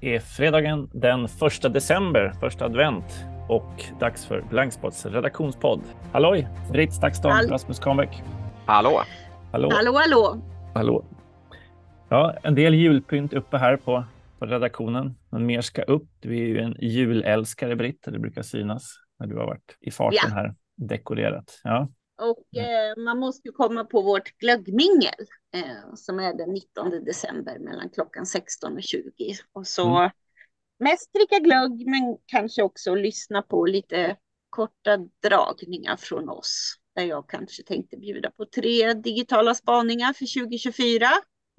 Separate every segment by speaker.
Speaker 1: Det är fredagen den 1 december, första advent och dags för Blankspots redaktionspodd. Halloj! Britt Stakston,
Speaker 2: Hall-
Speaker 1: Rasmus Kahnbäck.
Speaker 3: Hallå!
Speaker 1: Hallå!
Speaker 2: Hallå, hallå!
Speaker 1: Hallå! Ja, en del julpynt uppe här på, på redaktionen, men mer ska upp. Du är ju en julälskare, Britt. Det brukar synas när du har varit i farten
Speaker 2: Ja.
Speaker 1: här, dekorerat. Ja,
Speaker 2: Och eh, man måste ju komma på vårt glöggmingel eh, som är den 19 december mellan klockan 16 och 20. Och så
Speaker 1: Mm.
Speaker 2: mest dricka glögg men kanske också lyssna på lite korta dragningar från oss. Där jag kanske tänkte bjuda på tre digitala spaningar för 2024.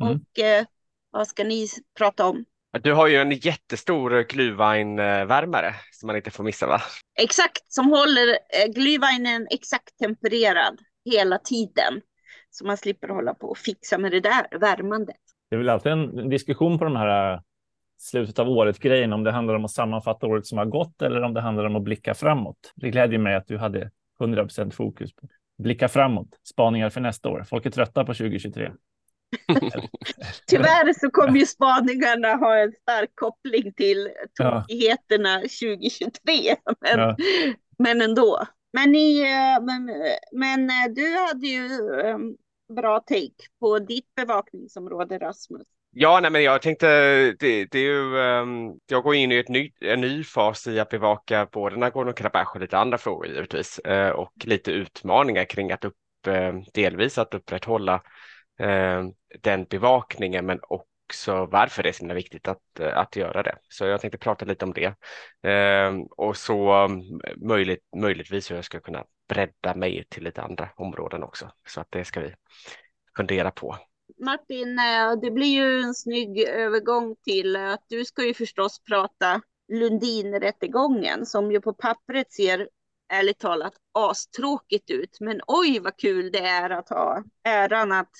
Speaker 1: Mm.
Speaker 2: Och eh, vad ska ni prata om?
Speaker 3: Du har ju en jättestor glühweinvärmare som man inte får missa va?
Speaker 2: Exakt, som håller eh, glühweinen exakt tempererad hela tiden. Så man slipper hålla på och fixa med det där värmandet.
Speaker 1: det är väl alltid en diskussion på de här äh, slutet av året-grejen, om det handlar om att sammanfatta året som har gått eller om det handlar om att blicka framåt. Det glädjer mig att du hade 100% fokus på blicka framåt, spaningar för nästa år. Folk är trötta på 2023.
Speaker 2: Tyvärr så kommer ju spaningarna ha en stark koppling till
Speaker 1: Ja.
Speaker 2: tokigheterna 2023. Men,
Speaker 1: Ja.
Speaker 2: men ändå. Men, ni, eh, men, men eh, du hade ju eh, bra take på ditt bevakningsområde Rasmus.
Speaker 3: Ja, nej, men jag tänkte, det, det är ju, ehm, jag går in i ett ny, en ny fas i att bevaka både Nagorno-Karabach och lite andra frågor givetvis eh, och lite utmaningar kring att upp, eh, delvis att upprätthålla eh, den bevakningen men också varför det är så viktigt att, eh, att göra det. Så jag tänkte prata lite om det ehm, och så mm, möjligt, möjligtvis hur jag ska kunna bredda mig till lite andra områden också. Så att det ska vi fundera på.
Speaker 2: Martin, eh, det blir ju en snygg övergång till eh, att du ska ju förstås prata Lundinrättegången som ju på pappret ser ärligt talat astråkigt ut. Men oj vad kul det är att ha äran att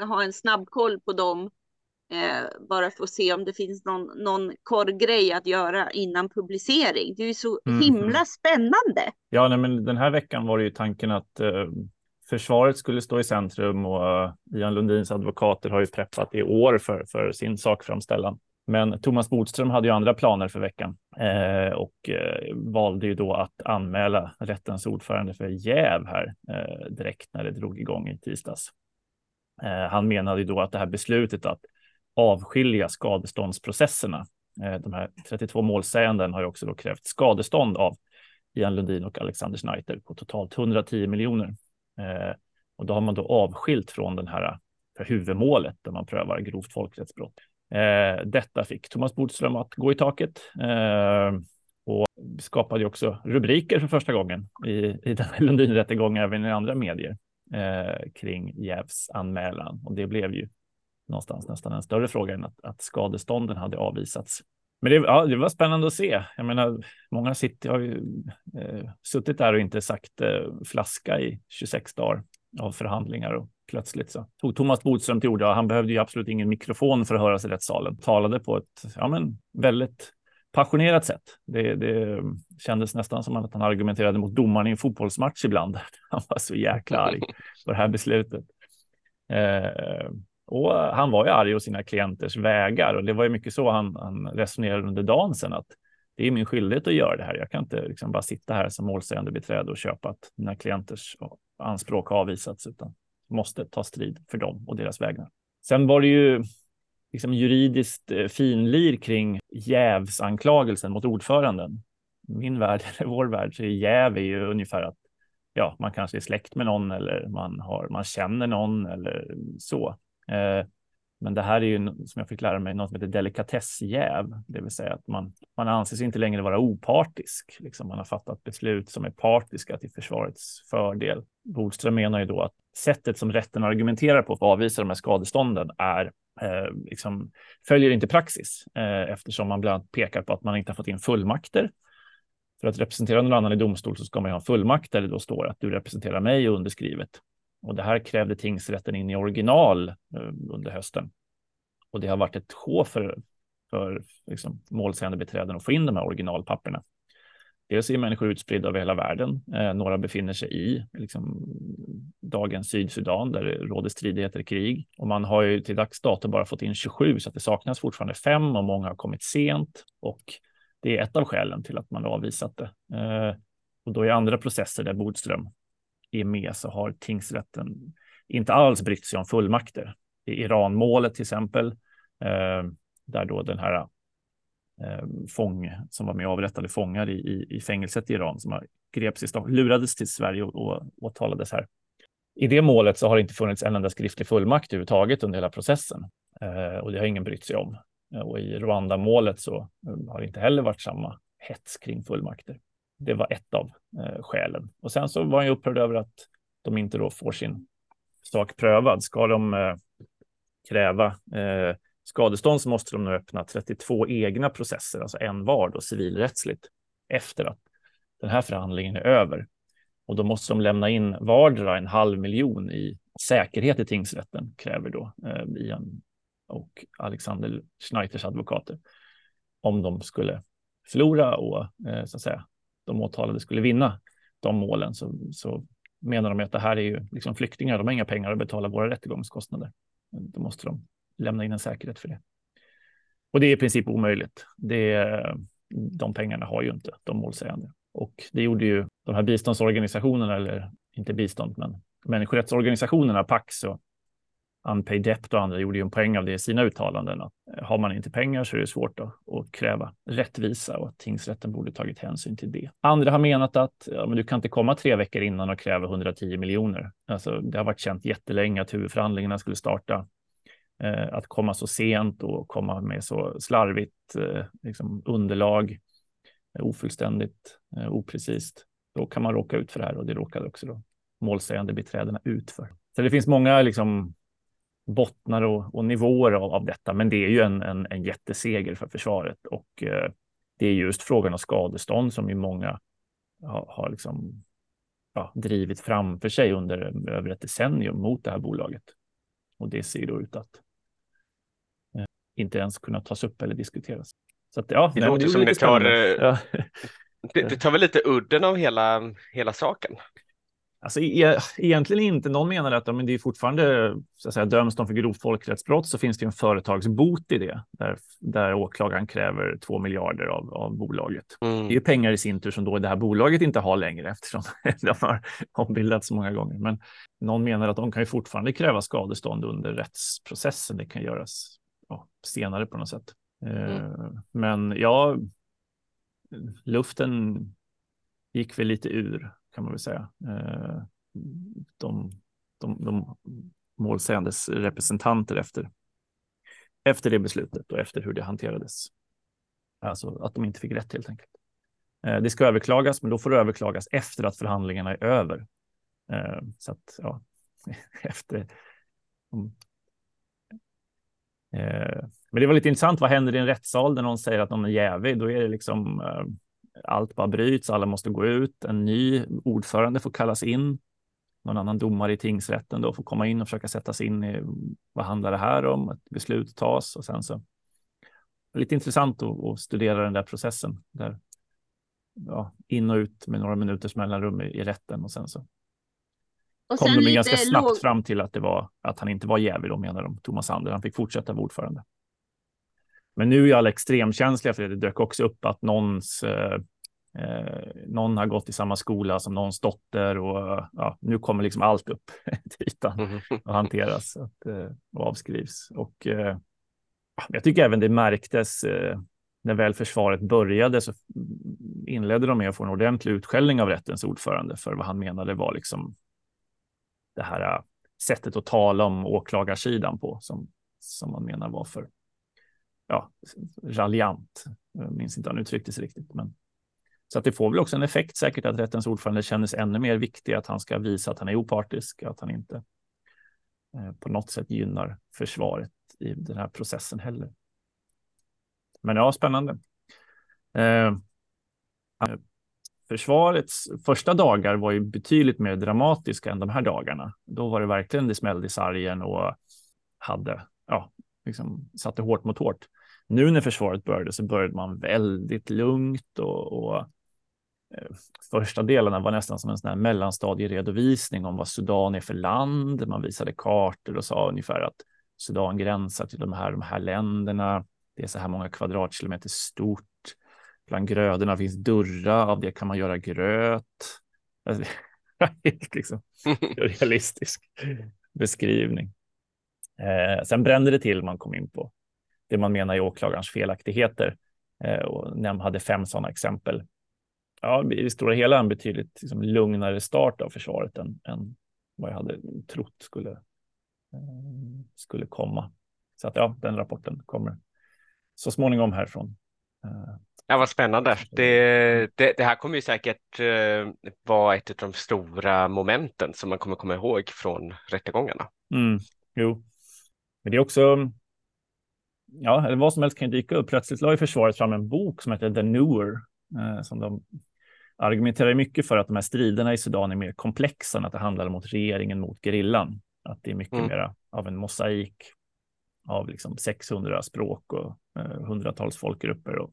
Speaker 2: eh, ha en snabb koll på dem. Eh, bara för att se om det finns någon, någon korrgrej att göra innan publicering. Det är ju så
Speaker 1: Mhm.
Speaker 2: himla spännande.
Speaker 1: Ja, nej, men den här veckan var det ju tanken att eh, försvaret skulle stå i centrum och eh, Ian Lundins advokater har ju preppat i år för, för sin sakframställan. Men Thomas Bodström hade ju andra planer för veckan eh, och eh, valde ju då att anmäla rättens ordförande för jäv här eh, direkt när det drog igång i tisdags. Eh, han menade ju då att det här beslutet att avskilja skadeståndsprocesserna, eh, de här 32 målsäganden har ju också då krävt skadestånd av Ian Lundin och Alexander Schneider på totalt 110 miljoner. Eh, och då har man då avskilt från den här eh, huvudmålet där man prövar grovt folkrättsbrott. Eh, detta fick Thomas Bodström att gå i taket eh, och skapade ju också rubriker för första gången i, i den här Lundin-rättegången även i andra medier eh, kring Jävs anmälan. Och det blev ju någonstans nästan en större fråga än att, att skadestånden hade avvisats. Men det, ja, det var spännande att se. Jag menar, många sitter, har ju eh, suttit där och inte sagt eh, flaska i 26 dagar av förhandlingar och plötsligt så tog Thomas Bodström till orda. Han behövde ju absolut ingen mikrofon för att höras i rättssalen. Talade på ett ja, men, väldigt passionerat sätt. Det, det kändes nästan som att han argumenterade mot domaren i en fotbollsmatch ibland. Han var så jäkla arg på det här beslutet. Eh, och han var ju arg å sina klienters vägar och det var ju mycket så han, han resonerade under dagen sen att det är min skyldighet att göra det här. Jag kan inte liksom bara sitta här som målsägande beträde och köpa att mina klienters anspråk har avvisats utan måste ta strid för dem och deras vägnar. Sen var det ju liksom juridiskt eh, finlir kring jävsanklagelsen mot ordföranden. Min värld, eller vår värld, så är jäv är ju ungefär att ja, man kanske är släkt med någon eller man, har, man känner någon eller så. Eh, men det här är ju som jag fick lära mig något som heter delikatessjäv, det vill säga att man, man anses inte längre vara opartisk. Liksom man har fattat beslut som är partiska till försvarets fördel. Bodström menar ju då att sättet som rätten argumenterar på för att avvisa de här skadestånden är eh, liksom, följer inte praxis eh, eftersom man bland annat pekar på att man inte har fått in fullmakter. För att representera någon annan i domstol så ska man ju ha en fullmakt där det då står att du representerar mig underskrivet. Och det här krävde tingsrätten in i original eh, under hösten. Och det har varit ett sjå för, för liksom, målsägandebiträden att få in de här originalpapperna. Dels är människor utspridda över hela världen. Eh, några befinner sig i liksom, dagens Sydsudan där det råder stridigheter och krig. Och man har ju till dags dato bara fått in 27 så att det saknas fortfarande fem och många har kommit sent. Och det är ett av skälen till att man avvisat det. Eh, och då i andra processer där Bodström är med så har tingsrätten inte alls brytt sig om fullmakter. I Iranmålet till exempel, eh, där då den här Eh, fång som var med och avrättade fångar i, i, i fängelset i Iran som har greps i Stockholm, lurades till Sverige och, och åtalades här. I det målet så har det inte funnits en enda skriftlig fullmakt överhuvudtaget under hela processen eh, och det har ingen brytt sig om. Eh, och i Rwanda-målet så eh, har det inte heller varit samma hets kring fullmakter. Det var ett av eh, skälen. Och sen så var han ju upprörd över att de inte då får sin sak prövad. Ska de eh, kräva eh, skadestånd så måste de nu öppna 32 egna processer, alltså en var då civilrättsligt, efter att den här förhandlingen är över. Och då måste de lämna in vardera en halv miljon i säkerhet i tingsrätten, kräver då eh, Ian och Alexander Schneiters advokater. Om de skulle förlora och eh, så att säga, de åtalade skulle vinna de målen så, så menar de att det här är ju liksom flyktingar, de har inga pengar att betala våra rättegångskostnader. Då måste de lämna in en säkerhet för det. Och det är i princip omöjligt. Det, de pengarna har ju inte de målsägande. Och det gjorde ju de här biståndsorganisationerna, eller inte bistånd, men människorättsorganisationerna, Pax och Unpaid Debt och andra gjorde ju en poäng av det i sina uttalanden. Att har man inte pengar så är det svårt att, att kräva rättvisa och att tingsrätten borde tagit hänsyn till det. Andra har menat att ja, men du kan inte komma tre veckor innan och kräva 110 miljoner. Alltså, det har varit känt jättelänge att huvudförhandlingarna skulle starta. Eh, att komma så sent och komma med så slarvigt eh, liksom underlag, eh, ofullständigt, eh, oprecist. Då kan man råka ut för det här och det råkade också då målsägande beträdena ut för. Så det finns många liksom bottnar och, och nivåer av, av, detta, men det är ju en, en, en jätteseger för försvaret och eh, det är just frågan om skadestånd som ju många har, har liksom, ja, drivit framför sig under eh, över ett decennium mot det här bolaget. Och det ser då ut att inte ens kunna tas upp eller diskuteras. Så att, ja,
Speaker 3: det nej, låter det som det tar, eh, ja. det, det tar väl lite udden av hela, hela saken.
Speaker 1: Alltså, e egentligen inte. Någon menar att men det är fortfarande så att säga, döms de för grovt folkrättsbrott så finns det en företagsbot i det där, där åklagaren kräver två miljarder av, av bolaget. Mm. Det är pengar i sin tur som då det här bolaget inte har längre eftersom de har ombildats många gånger. Men någon menar att de kan ju fortfarande kräva skadestånd under rättsprocessen. Det kan göras senare på något sätt. Mm. Uh, men ja, luften gick väl lite ur kan man väl säga. Eh, de, de, de målsägandes representanter efter, efter det beslutet och efter hur det hanterades. Alltså att de inte fick rätt helt enkelt. Eh, det ska överklagas, men då får det överklagas efter att förhandlingarna är över. Eh, så att, ja, efter. Eh, men det var lite intressant. Vad händer i en rättssal där någon säger att någon är jävig? Då är det liksom eh, allt bara bryts, alla måste gå ut, en ny ordförande får kallas in, någon annan domare i tingsrätten då får komma in och försöka sätta sig in i vad handlar det här om, ett beslut tas och sen så. Lite intressant att, att studera den där processen där ja, in och ut med några minuters mellanrum i, i rätten och sen så och kom de ganska snabbt låg... fram till att det var att han inte var jävig då menar de, Thomas Sander. Han fick fortsätta vara ordförande. Men nu är alla extremkänsliga för det. Det dök också upp att någons eh, eh, någon har gått i samma skola som någons dotter och ja, nu kommer liksom allt upp till ytan och hanteras att, eh, och avskrivs. Och eh, jag tycker även det märktes eh, när väl försvaret började så inledde de med att få en ordentlig utskällning av rättens ordförande för vad han menade var liksom det här äh, sättet att tala om åklagarsidan på som, som man menar var för ja, raljant. Jag minns inte hur han uttryckte sig riktigt. Men... Så att det får väl också en effekt säkert att rättens ordförande känner ännu mer viktig, att han ska visa att han är opartisk, att han inte eh, på något sätt gynnar försvaret i den här processen heller. Men ja, spännande. Eh, eh försvarets första dagar var ju betydligt mer dramatiska än de här dagarna. Då var det verkligen det smällde i sargen och hade, ja, liksom satte hårt mot hårt. Nu när försvaret började så började man väldigt lugnt och, och eh, första delarna var nästan som en sån här mellanstadieredovisning om vad Sudan är för land. Man visade kartor och sa ungefär att Sudan gränsar till de här, de här länderna. Det är så här många kvadratkilometer stort. Bland grödorna finns dörrar, av det kan man göra gröt. Alltså, liksom, realistisk beskrivning. Eh, sen brände det till man kom in på det man menar är åklagarens felaktigheter eh, och NEM hade fem sådana exempel. Ja, i det stora hela en betydligt liksom, lugnare start av försvaret än, än vad jag hade trott skulle, eh, skulle komma. Så att ja, den rapporten kommer så småningom härifrån.
Speaker 3: Eh, ja, vad spännande. Det, det, det, här kommer ju säkert uh, vara ett av de stora momenten som man kommer komma ihåg från rättegångarna.
Speaker 1: Mm, jo, men det är också, ja, eller vad som helst kan dyka upp. Plötsligt la ju försvaret fram en bok som heter The Newer, eh, som de argumenterar mycket för att de här striderna i Sudan är mer komplexa än att det handlar om regeringen mot gerillan. Att det är mycket mm. mer av en mosaik av liksom 600 språk och eh, hundratals folkgrupper. Och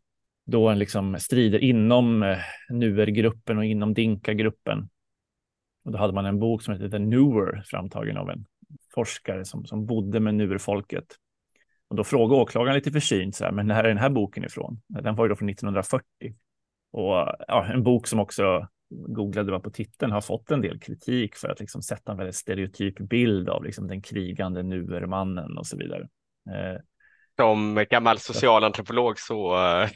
Speaker 1: då en liksom strider inom eh, Nuer-gruppen och inom Dinka-gruppen. Och då hade man en bok som heter The Newer framtagen av en forskare som, som bodde med Nuer-folket. Och då frågade åklagaren lite försynt, så här, men när är den här boken ifrån? Den var ju då från 1940. Och ja, en bok som också googlade bara på titeln har fått en del kritik för att liksom sätta en väldigt stereotyp bild av liksom den krigande nuermannen och så vidare.
Speaker 3: Eh, som gammal socialantropolog så eh,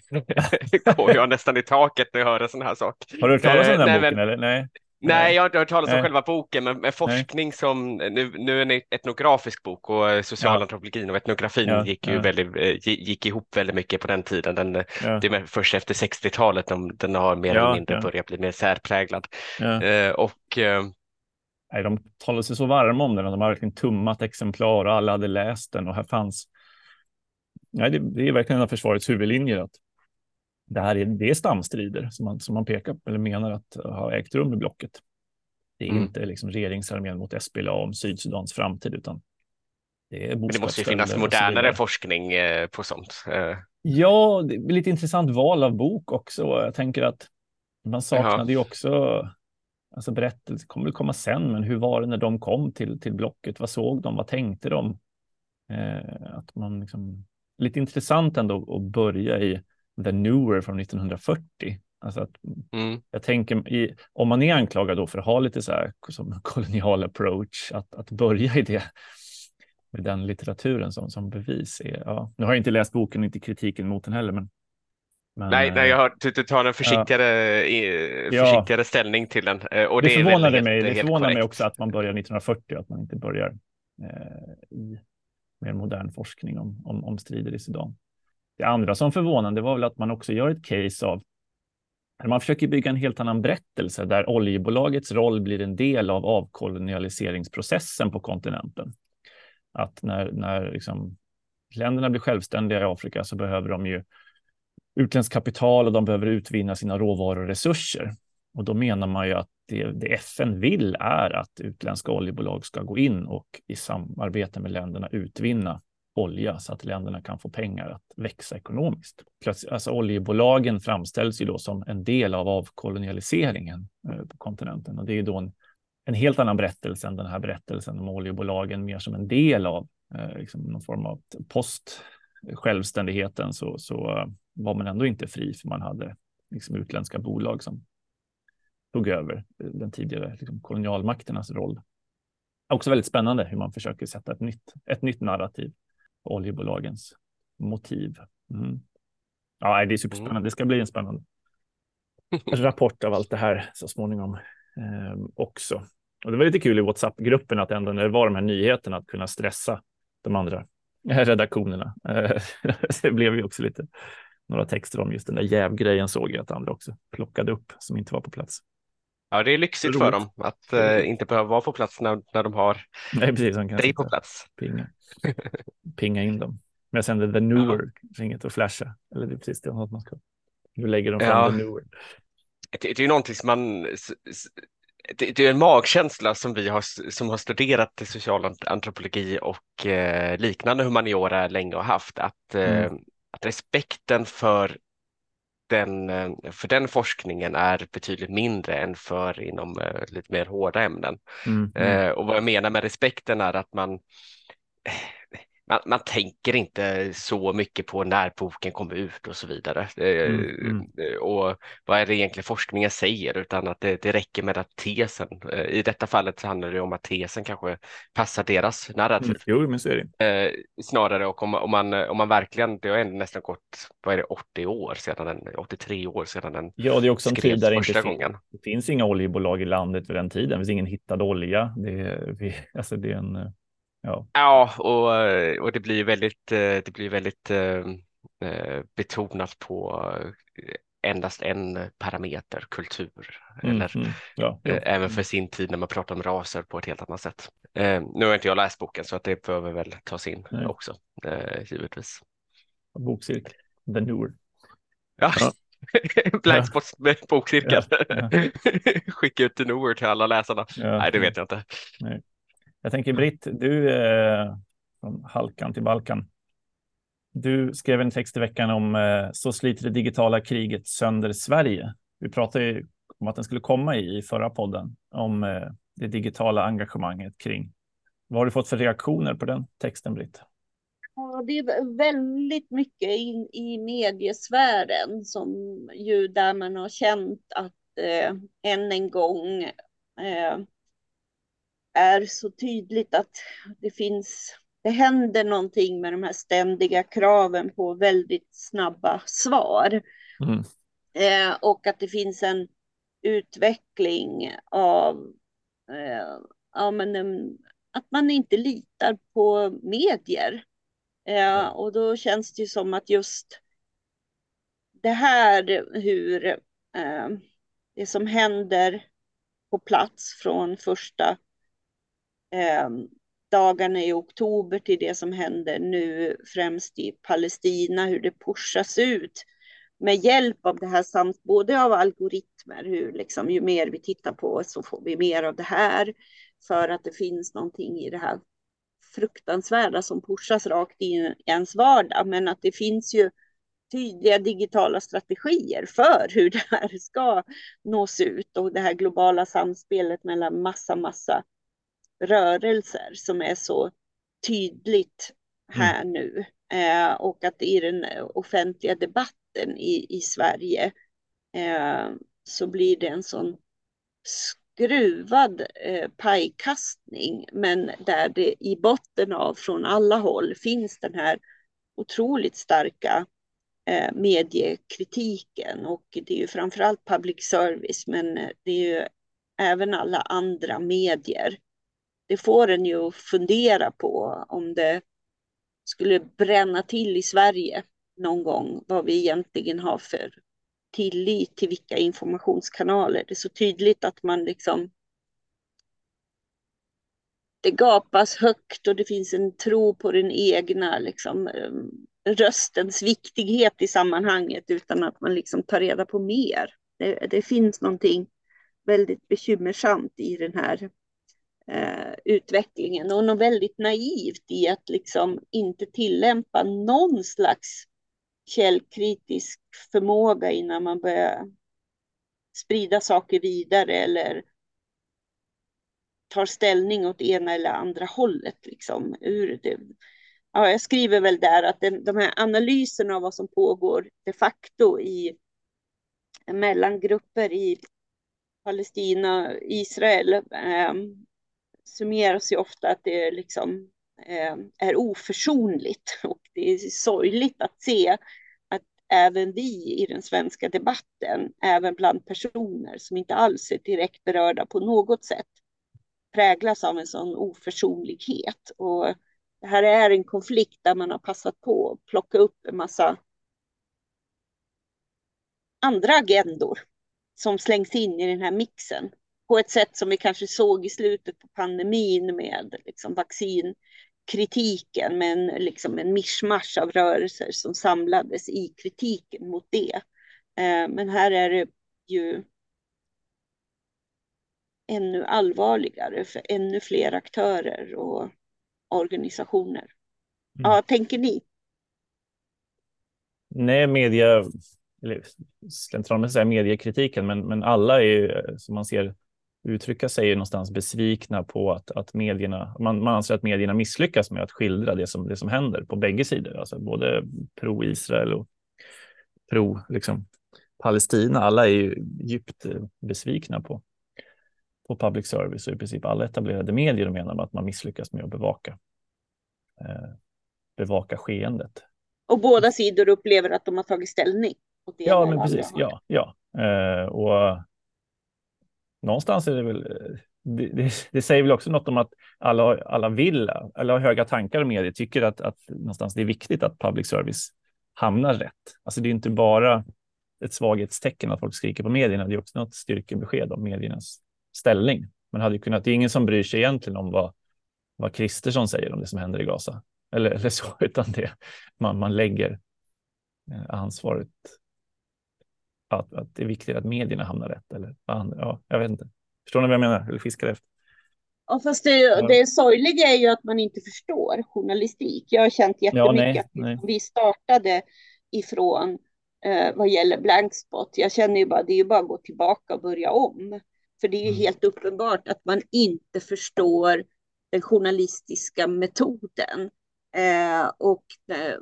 Speaker 3: går jag nästan i taket när jag hör en sån här sak.
Speaker 1: Har du hört talas om den eh, boken? Men... Eller? Nej.
Speaker 3: Nej, jag har inte hört talas om själva boken, men, forskning Nej. som, nu, nu är det en etnografisk bok och socialantropologin och etnografin ja, gick ju ja. väldigt, gick ihop väldigt mycket på den tiden. Den, ja. Det är först efter 60-talet den, den har mer eller mindre börjat bli mer särpräglad. Eh, och eh,
Speaker 1: Nej, de talade sig så varma om den de har verkligen tummat exemplar och alla hade läst den och här fanns. Nej, det, det är verkligen en av försvarets huvudlinjer att det här är, det är stamstrider som man, som man pekar på eller menar att ha ägt rum i blocket. Det är mm. inte liksom regeringsarmén mot SPLA om Sydsudans framtid, utan
Speaker 3: det är Men det måste ju finnas modernare forskning eh, på sånt. Eh.
Speaker 1: Ja, det är lite intressant val av bok också. Jag tänker att man saknade ju också, alltså berättelse kommer väl komma sen, men hur var det när de kom till, till blocket? Vad såg de? Vad tänkte de? Eh, att man liksom, lite intressant ändå att börja i The Newer från 1940. Alltså att, mm. Jag tänker, i, om man är anklagad då för att ha lite så här som kolonial approach, att, att börja i det med den litteraturen som, som bevis. Är, ja. Nu har jag inte läst boken och inte kritiken mot den heller, men
Speaker 3: men, nej, nej, jag har, du, du tar en försiktigare, ja. försiktigare ställning till den.
Speaker 1: Eh, och det, det förvånade mig, det förvånar mig också att man börjar 1940 och att man inte börjar eh, i mer modern forskning om, om, om strider i Sudan. Det andra som förvånade var väl att man också gör ett case av man försöker bygga en helt annan berättelse där oljebolagets roll blir en del av avkolonialiseringsprocessen på kontinenten. Att när, när liksom länderna blir självständiga i Afrika så behöver de ju utländskt kapital och de behöver utvinna sina råvaruresurser. Och då menar man ju att det, det, FN vill är att utländska oljebolag ska gå in och i samarbete med länderna utvinna olja så att länderna kan få pengar att växa ekonomiskt. Alltså oljebolagen framställs ju då som en del av avkolonialiseringen eh, på kontinenten och det är då en, en helt annan berättelse än den här berättelsen om oljebolagen mer som en del av eh, liksom någon form av post självständigheten så, så eh, var man ändå inte fri för man hade liksom utländska bolag som tog över den tidigare liksom, kolonialmakternas roll. Också väldigt spännande hur man försöker sätta ett nytt, ett nytt narrativ oljebolagens motiv. Mm. Ja, det är superspännande. Mm. Det ska bli en spännande rapport av allt det här så småningom eh, också. Och det var lite kul i WhatsApp-gruppen att ändå när det var de här nyheterna att kunna stressa de andra redaktionerna. Eh, det blev ju också lite några texter om just den där jävgrejen såg jag att andra också plockade upp som inte var på plats.
Speaker 3: Ja, det är lyxigt för dem att uh, inte behöva vara på plats när, när de har Nej, precis, de kan dig på plats.
Speaker 1: Pinga. pinga in dem. Men jag sände the newer, ja. inget att flasha. Eller det är precis det man ska. Nu lägger de fram ja. the newer.
Speaker 3: Det, det är ju någonting som man det, det, är en magkänsla som vi har, som har studerat social antropologi och eh, liknande humaniora länge och haft, att, eh, mm. att respekten för den, eh, för den forskningen är betydligt mindre än för inom eh, lite mer hårda ämnen. Mm, mm. Och vad jag menar med respekten är att man man, man, tänker inte så mycket på när boken kommer ut och så vidare. Mm, mm. Och vad är det egentligen forskningen säger utan att det, det räcker med att tesen, i detta fallet handlar det om att tesen kanske passar deras narrativ. Mm,
Speaker 1: jo, men så är det.
Speaker 3: Eh, snarare och om, om, man, om man verkligen, det har ändå nästan gått, vad är det, 80 år sedan den, 83 år sedan den
Speaker 1: Ja, det är också en tid där det inte gången. det finns inga oljebolag i landet vid den tiden, det finns ingen hittad olja. Det, vi, alltså det är en
Speaker 3: Ja, ja och, och det blir väldigt, eh, det blir väldigt eh, eh, betonat på endast en parameter, kultur. Mm, eller mm, ja, ja. även för sin tid när man pratar om raser på ett helt annat sätt. nu har inte jag läst boken så att det behöver väl tas in Nej. också, givetvis.
Speaker 1: Bokcirkel, The Newer.
Speaker 3: Ja. ja. Blackspots bokcirkel. Ja, Skicka ut The Newer till alla läsarna. Nej, det vet jag inte. Nej.
Speaker 1: Jag tänker Britt, du eh, från Halkan till Balkan. Du skrev en text i veckan om eh, Så sliter det digitala kriget sönder Sverige. Vi pratade ju om att den skulle komma i, i förra podden om eh, det digitala engagemanget kring. Vad har du fått för reaktioner på den texten, Britt?
Speaker 2: Ja, det är väldigt mycket in i mediesfären som ju där man har känt att eh, än en gång eh, är så tydligt att det finns, det händer någonting med de här ständiga kraven på väldigt snabba svar. Mm. Eh, och att det finns en utveckling av eh, ja, men, att man inte litar på medier. Eh, och då känns det som att just det här hur eh, det som händer på plats från första eh, dagarna i oktober till det som händer nu främst i Palestina, hur det pushas ut med hjälp av det här samt både av algoritmer, hur liksom ju mer vi tittar på så får vi mer av det här för att det finns någonting i det här fruktansvärda som pushas rakt in i ens vardag, men att det finns ju tydliga digitala strategier för hur det här ska nås ut och det här globala samspelet mellan massa, massa rörelser som är så tydligt här mm. nu. Eh, och att i den offentliga debatten i, i Sverige eh, så blir det en sån skruvad eh, pajkastning, men där det i botten av från alla håll finns den här otroligt starka eh, mediekritiken och det är ju framförallt public service, men det är ju även alla andra medier det får en ju fundera på om det skulle bränna till i Sverige någon gång, vad vi egentligen har för tillit till vilka informationskanaler. Det är så tydligt att man liksom det gapas högt och det finns en tro på den egna liksom, ehm, röstens viktighet i sammanhanget utan att man liksom tar reda på mer. Det, det finns någonting väldigt bekymmersamt i den här eh, utvecklingen och något väldigt naivt i att liksom inte tillämpa någon slags källkritisk förmåga innan man börjar sprida saker vidare eller tar ställning åt ena eller andra hållet. Liksom, ur det. Ja, jag skriver väl där att den, de här analyserna av vad som pågår de facto i mellangrupper i Palestina, Israel, eh, summeras ju ofta att det liksom eh, är oförsonligt och det är sorgligt att se att även vi i den svenska debatten, även bland personer som inte alls är direkt berörda på något sätt, präglas av en sån oförsonlighet. Och det här är en konflikt där man har passat på att plocka upp en massa andra agendor som slängs in i den här mixen på ett sätt som vi kanske såg i slutet på pandemin med liksom vaccinkritiken, men liksom en mischmasch av rörelser som samlades i kritiken mot det. Eh, men här är det ju ännu allvarligare för ännu fler aktörer och organisationer. Mm. Ja, tänker ni?
Speaker 1: Nej, media eller slentrianmässigt säga mediekritiken, men, men alla är ju, som man ser uttrycka sig är någonstans besvikna på att, att medierna, man, man anser att medierna misslyckas med att skildra det som, det som händer på bägge sidor, alltså både pro-Israel och pro liksom, Palestina. Alla är ju djupt eh, besvikna på, på public service och i princip alla etablerade medier menar att man misslyckas med att bevaka, eh, bevaka skeendet.
Speaker 2: Och båda sidor upplever att de har tagit ställning.
Speaker 1: Ja, men precis. Ja, ja. Eh, och någonstans är det väl, det, det, det, säger väl också något om att alla, alla vill, alla har höga tankar om medier, tycker att, att någonstans det är viktigt att public service hamnar rätt. Alltså det är inte bara ett svaghetstecken att folk skriker på medierna, det är också något styrkebesked om mediernas ställning. Man hade ju kunnat, det är ingen som bryr sig egentligen om vad, vad Kristersson säger om det som händer i Gaza. Eller, eller så, utan det, man, man lägger eh, ansvaret att, att det är viktigt att medierna hamnar rätt. Eller, ja, jag vet inte. Förstår ni vad jag menar? Eller fiskar efter?
Speaker 2: Ja, fast det, det sorgliga är ju att man inte förstår journalistik. Jag har känt jättemycket ja, nej, nej. vi startade ifrån eh, vad gäller blankspot. Jag känner ju bara, det är ju bara att gå tillbaka och börja om. För det är ju mm. helt uppenbart att man inte förstår den journalistiska metoden. Eh, och eh,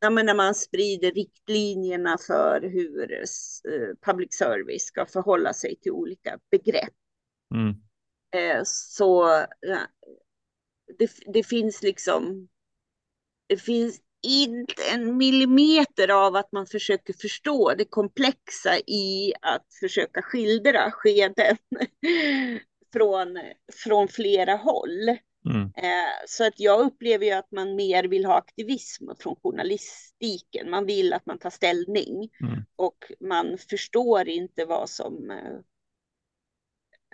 Speaker 2: när man sprider riktlinjerna för hur eh, public service ska förhålla sig till olika begrepp. Mm. Eh, så det, det finns liksom, det finns inte en millimeter av att man försöker förstå det komplexa i att försöka skildra skeden från, från flera håll. Mm. Eh, så att jag upplever ju att man mer vill ha aktivism från journalistiken. Man vill att man tar ställning mm. och man förstår inte vad som eh,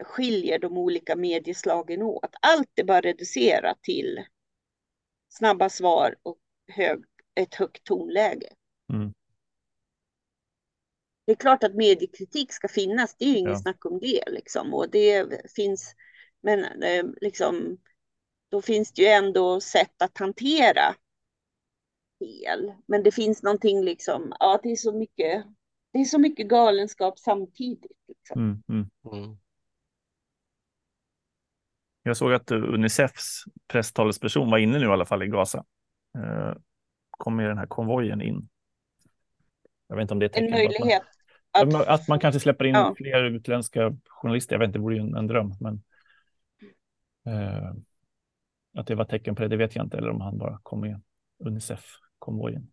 Speaker 2: skiljer de olika medieslagen åt. Allt är bara reducerat till snabba svar och hög, ett högt tonläge. Mm. Det är klart att mediekritik ska finnas, det är ju inget ja. snack om det liksom. Och det finns, men eh, liksom då finns det ju ändå sätt att hantera fel. Men det finns någonting liksom, ja det är så mycket, det är så mycket galenskap samtidigt. Liksom. Mm, mm. Mm.
Speaker 1: Jag såg att Unicefs presstalesperson var inne nu i alla fall i Gaza. Eh, kom med den här konvojen in. Jag vet inte om det är
Speaker 2: en möjlighet.
Speaker 1: Att man, att... att man kanske släpper in ja. fler utländska journalister. Jag vet inte, det vore ju en, en dröm. Men, eh, att det var tecken på det, det vet jag inte. Eller om han bara kom med Unicef-konvojen.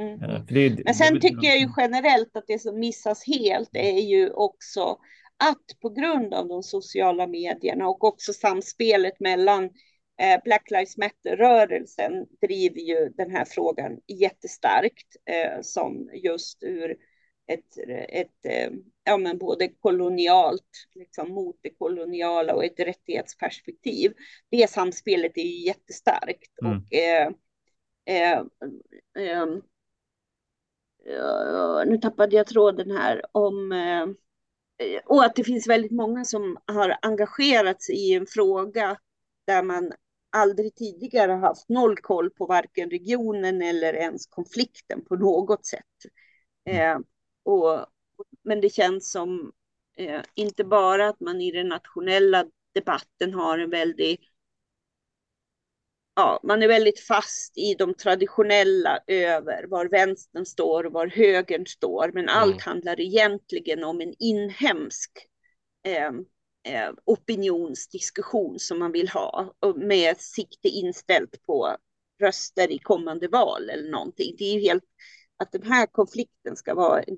Speaker 2: Mm. Eh, det, Men sen det, tycker jag ju generellt att det som missas helt är ju också att på grund av de sociala medierna och också samspelet mellan eh, Black Lives Matter-rörelsen driver ju den här frågan jättestarkt eh, som just ur ett, ett eh, ja, men både kolonialt, liksom mot det koloniala och ett rättighetsperspektiv. Det samspelet är ju jättestarkt. Mm. Och, eh, eh, ehm, nu tappade jag tråden här om eh, och att det finns väldigt många som har engagerat sig i en fråga där man aldrig tidigare haft noll koll på varken regionen eller ens konflikten på något sätt. Mm. Och, men det känns som eh, inte bara att man i den nationella debatten har en väldigt Ja, man är väldigt fast i de traditionella över var vänstern står och var högern står. Men mm. allt handlar egentligen om en inhemsk eh, eh, opinionsdiskussion som man vill ha med sikte inställt på röster i kommande val eller någonting. Det är ju helt att den här konflikten ska vara en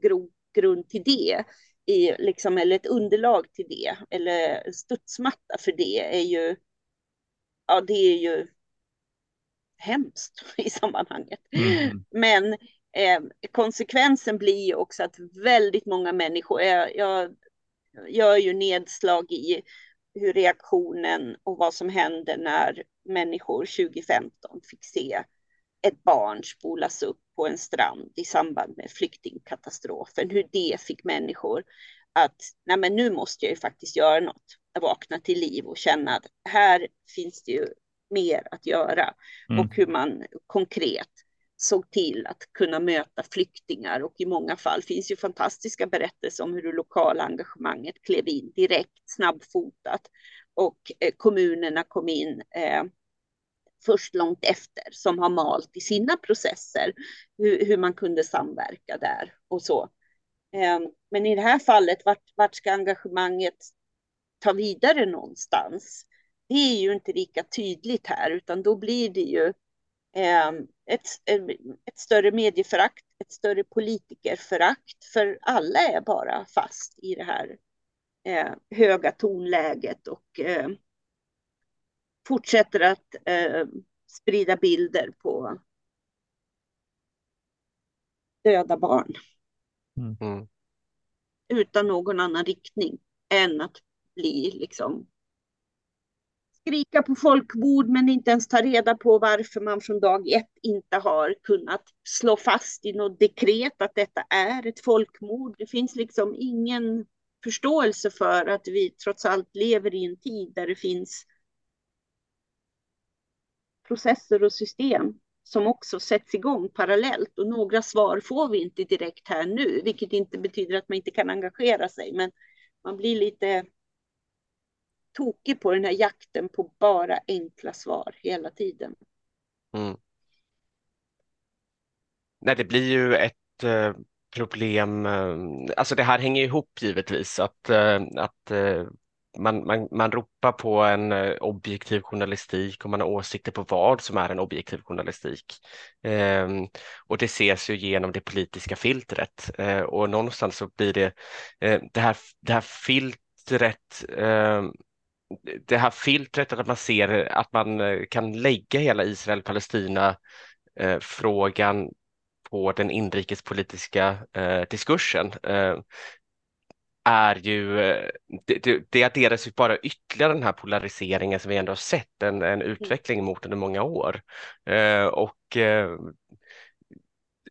Speaker 2: grund till det, i, liksom, eller ett underlag till det, eller studsmatta för det, är ju, ja, det är ju hemskt i sammanhanget. Mm. Men eh, konsekvensen blir ju också att väldigt många människor, jag, jag gör ju nedslag i hur reaktionen och vad som hände när människor 2015 fick se ett barn spolas upp på en strand i samband med flyktingkatastrofen, hur det fick människor att nej men nu måste jag ju faktiskt göra något, vakna till liv och känna att här finns det ju mer att göra. Mm. och hur man konkret såg till att kunna möta flyktingar. Och i många fall finns ju fantastiska berättelser om hur det lokala engagemanget klev in direkt, snabbfotat. Och eh, kommunerna kom in eh, först långt efter som har malt i sina processer hur, hur man kunde samverka där och så. Ehm, men i det här fallet, vart, vart ska engagemanget ta vidare någonstans? Det är ju inte lika tydligt här, utan då blir det ju ehm, ett, ehm, ett större medieförakt, ett större politikerförakt, för alla är bara fast i det här eh, höga tonläget och fortsätter att eh, sprida bilder på döda barn. Mm. mm. Utan någon annan riktning än att bli liksom skrika på folkmord men inte ens ta reda på varför man från dag ett inte har kunnat slå fast i något dekret att detta är ett folkmord. Det finns liksom ingen förståelse för att vi trots allt lever i en tid där det finns processer och system som också sätts igång parallellt och några svar får vi inte direkt här nu, vilket inte betyder att man inte kan engagera sig, men man blir lite tokig på den här jakten på bara enkla svar hela tiden. Mm.
Speaker 3: Nej, det blir ju ett eh, problem. Eh, alltså det här hänger ihop givetvis att, eh, att eh, man, man, man ropar på en eh, objektiv journalistik och man har åsikter på vad som är en objektiv journalistik. Eh, och det ses ju genom det politiska filtret eh, och någonstans så blir det eh, det här, det här filtret ehm, det här filtret, att man ser att man eh, kan lägga hela Israel-Palestina-frågan eh, på den inrikespolitiska eh, diskursen är ju, det, det, adderas ju bara ytterligare den här polariseringen som vi ändå har sett, en, en mm. utveckling mot under många år. och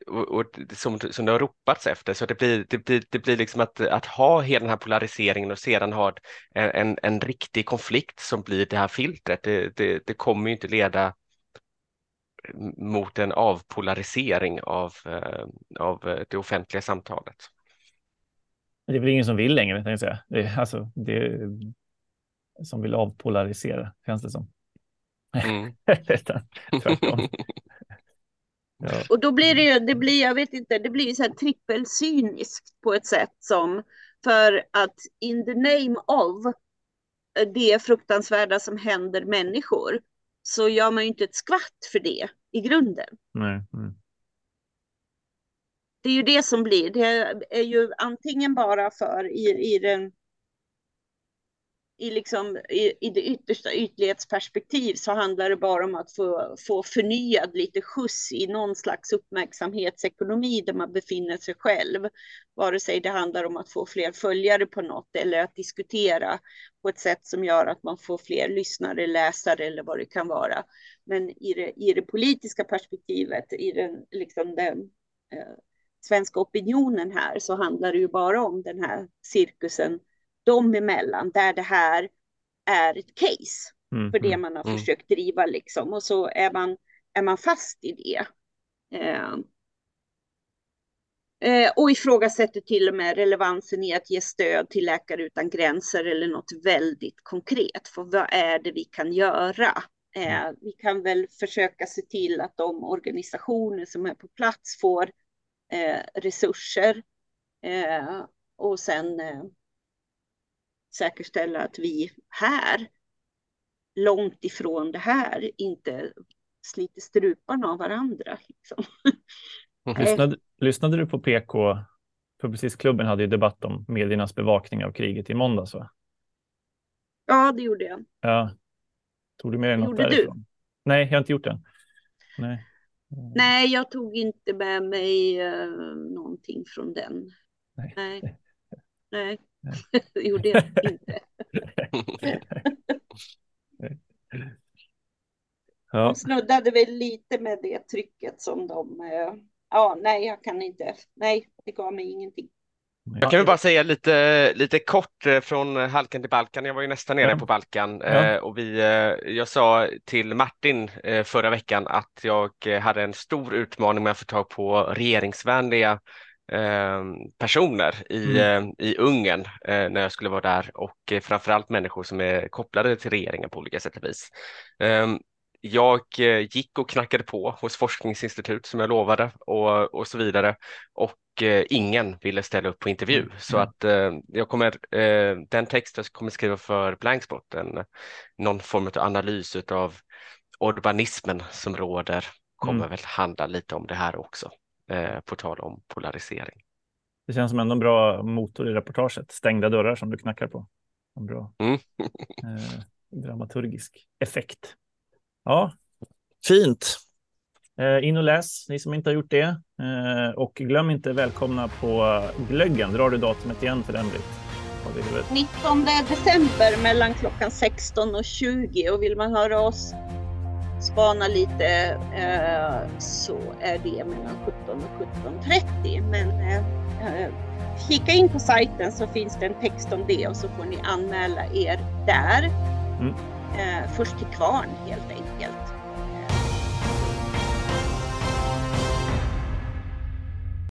Speaker 3: och, och som, som det har ropats efter. Så det blir, det blir, det blir liksom att, att ha hela den här polariseringen och sedan ha en, en riktig konflikt som blir det här filtret. Det, det, det kommer ju inte leda mot en avpolarisering av, eh, av det offentliga samtalet.
Speaker 1: Det är väl ingen som vill längre, tänkte jag säga. Det är, alltså, det är, som vill avpolarisera, känns det som. Mm.
Speaker 2: Tvärtom. Ja. Och då blir det ju, det blir, jag vet inte, det blir så här trippelcyniskt på ett sätt som för att in the name of det fruktansvärda som händer människor så gör man ju inte ett skvatt för det i grunden.
Speaker 1: Nej, nej.
Speaker 2: Det är ju det som blir, det är ju antingen bara för i, i den i, liksom, i, i det yttersta ytlighetsperspektiv så handlar det bara om att få, få förnyad lite skjuts i någon slags uppmärksamhetsekonomi där man befinner sig själv. Vare sig det handlar om att få fler följare på något eller att diskutera på ett sätt som gör att man får fler lyssnare, läsare eller vad det kan vara. Men i det, i det politiska perspektivet, i den, liksom den eh, svenska opinionen här så handlar det ju bara om den här cirkusen dem emellan där det här är ett case mm, för det mm, man har mm. försökt driva liksom och så är man, är man fast i det. Eh, eh, och ifrågasätter till och med relevansen i att ge stöd till Läkare utan gränser eller något väldigt konkret. För vad är det vi kan göra? Eh, mm. vi kan väl försöka se till att de organisationer som är på plats får resurser eh, och sen eh, säkerställa att vi här, långt ifrån det här, inte sliter struparna av varandra. Liksom.
Speaker 1: Lyssnade, lyssnade du på PK? Publicistklubben hade ju debatt om mediernas bevakning av kriget i måndags, va?
Speaker 2: Ja, det gjorde jag.
Speaker 1: Ja. Tog du med dig något gjorde därifrån? Du? Nej, jag har inte gjort det. Nej.
Speaker 2: Nej, jag tog inte med mig uh, någonting från den. Nej. Nej. Nej. det gjorde jag inte. ja. De snuddade väl lite med det trycket som de... Eh, ja, nej, jag kan inte. Nej, det gav mig ingenting.
Speaker 3: Jag kan väl bara säga lite, lite kort eh, från halkan till Balkan. Jag var ju nästan nere
Speaker 1: Ja.
Speaker 3: på Balkan
Speaker 1: Ja.
Speaker 3: eh, och vi, eh, jag sa till Martin förra veckan att jag hade en stor utmaning med att få tag på regeringsvänliga eh, personer i, eh, i Ungern när jag skulle vara där och framförallt människor som är kopplade till regeringen på olika sätt och vis. Jag eh, gick och knackade på hos forskningsinstitut som jag lovade och, och så vidare och eh, ingen ville ställa upp på intervju.
Speaker 1: Mm.
Speaker 3: Så att eh, jag kommer, den text jag kommer skriva för Blankspot, en, någon form av analys av urbanismen som råder, kommer
Speaker 1: Mm.
Speaker 3: väl handla lite om det här också, på tal om polarisering.
Speaker 1: Det känns som ändå en bra motor i reportaget. Stängda dörrar som du knackar på. En bra
Speaker 3: Mm.
Speaker 1: eh, dramaturgisk effekt. Ja, fint. Eh, in och läs, ni som inte har gjort det. Eh, och glöm inte välkomna på Glöggen. Drar du datumet igen för den, Britt? Har vi i huvudet?
Speaker 2: 19 december mellan klockan 16 och 20 och vill man höra oss spana lite eh, så är det mellan 17 och 17.30. Men eh, eh, kika in på sajten så finns det en text om det och så får ni anmäla er där.
Speaker 1: Mm.
Speaker 2: Eh, först till kvarn helt enkelt.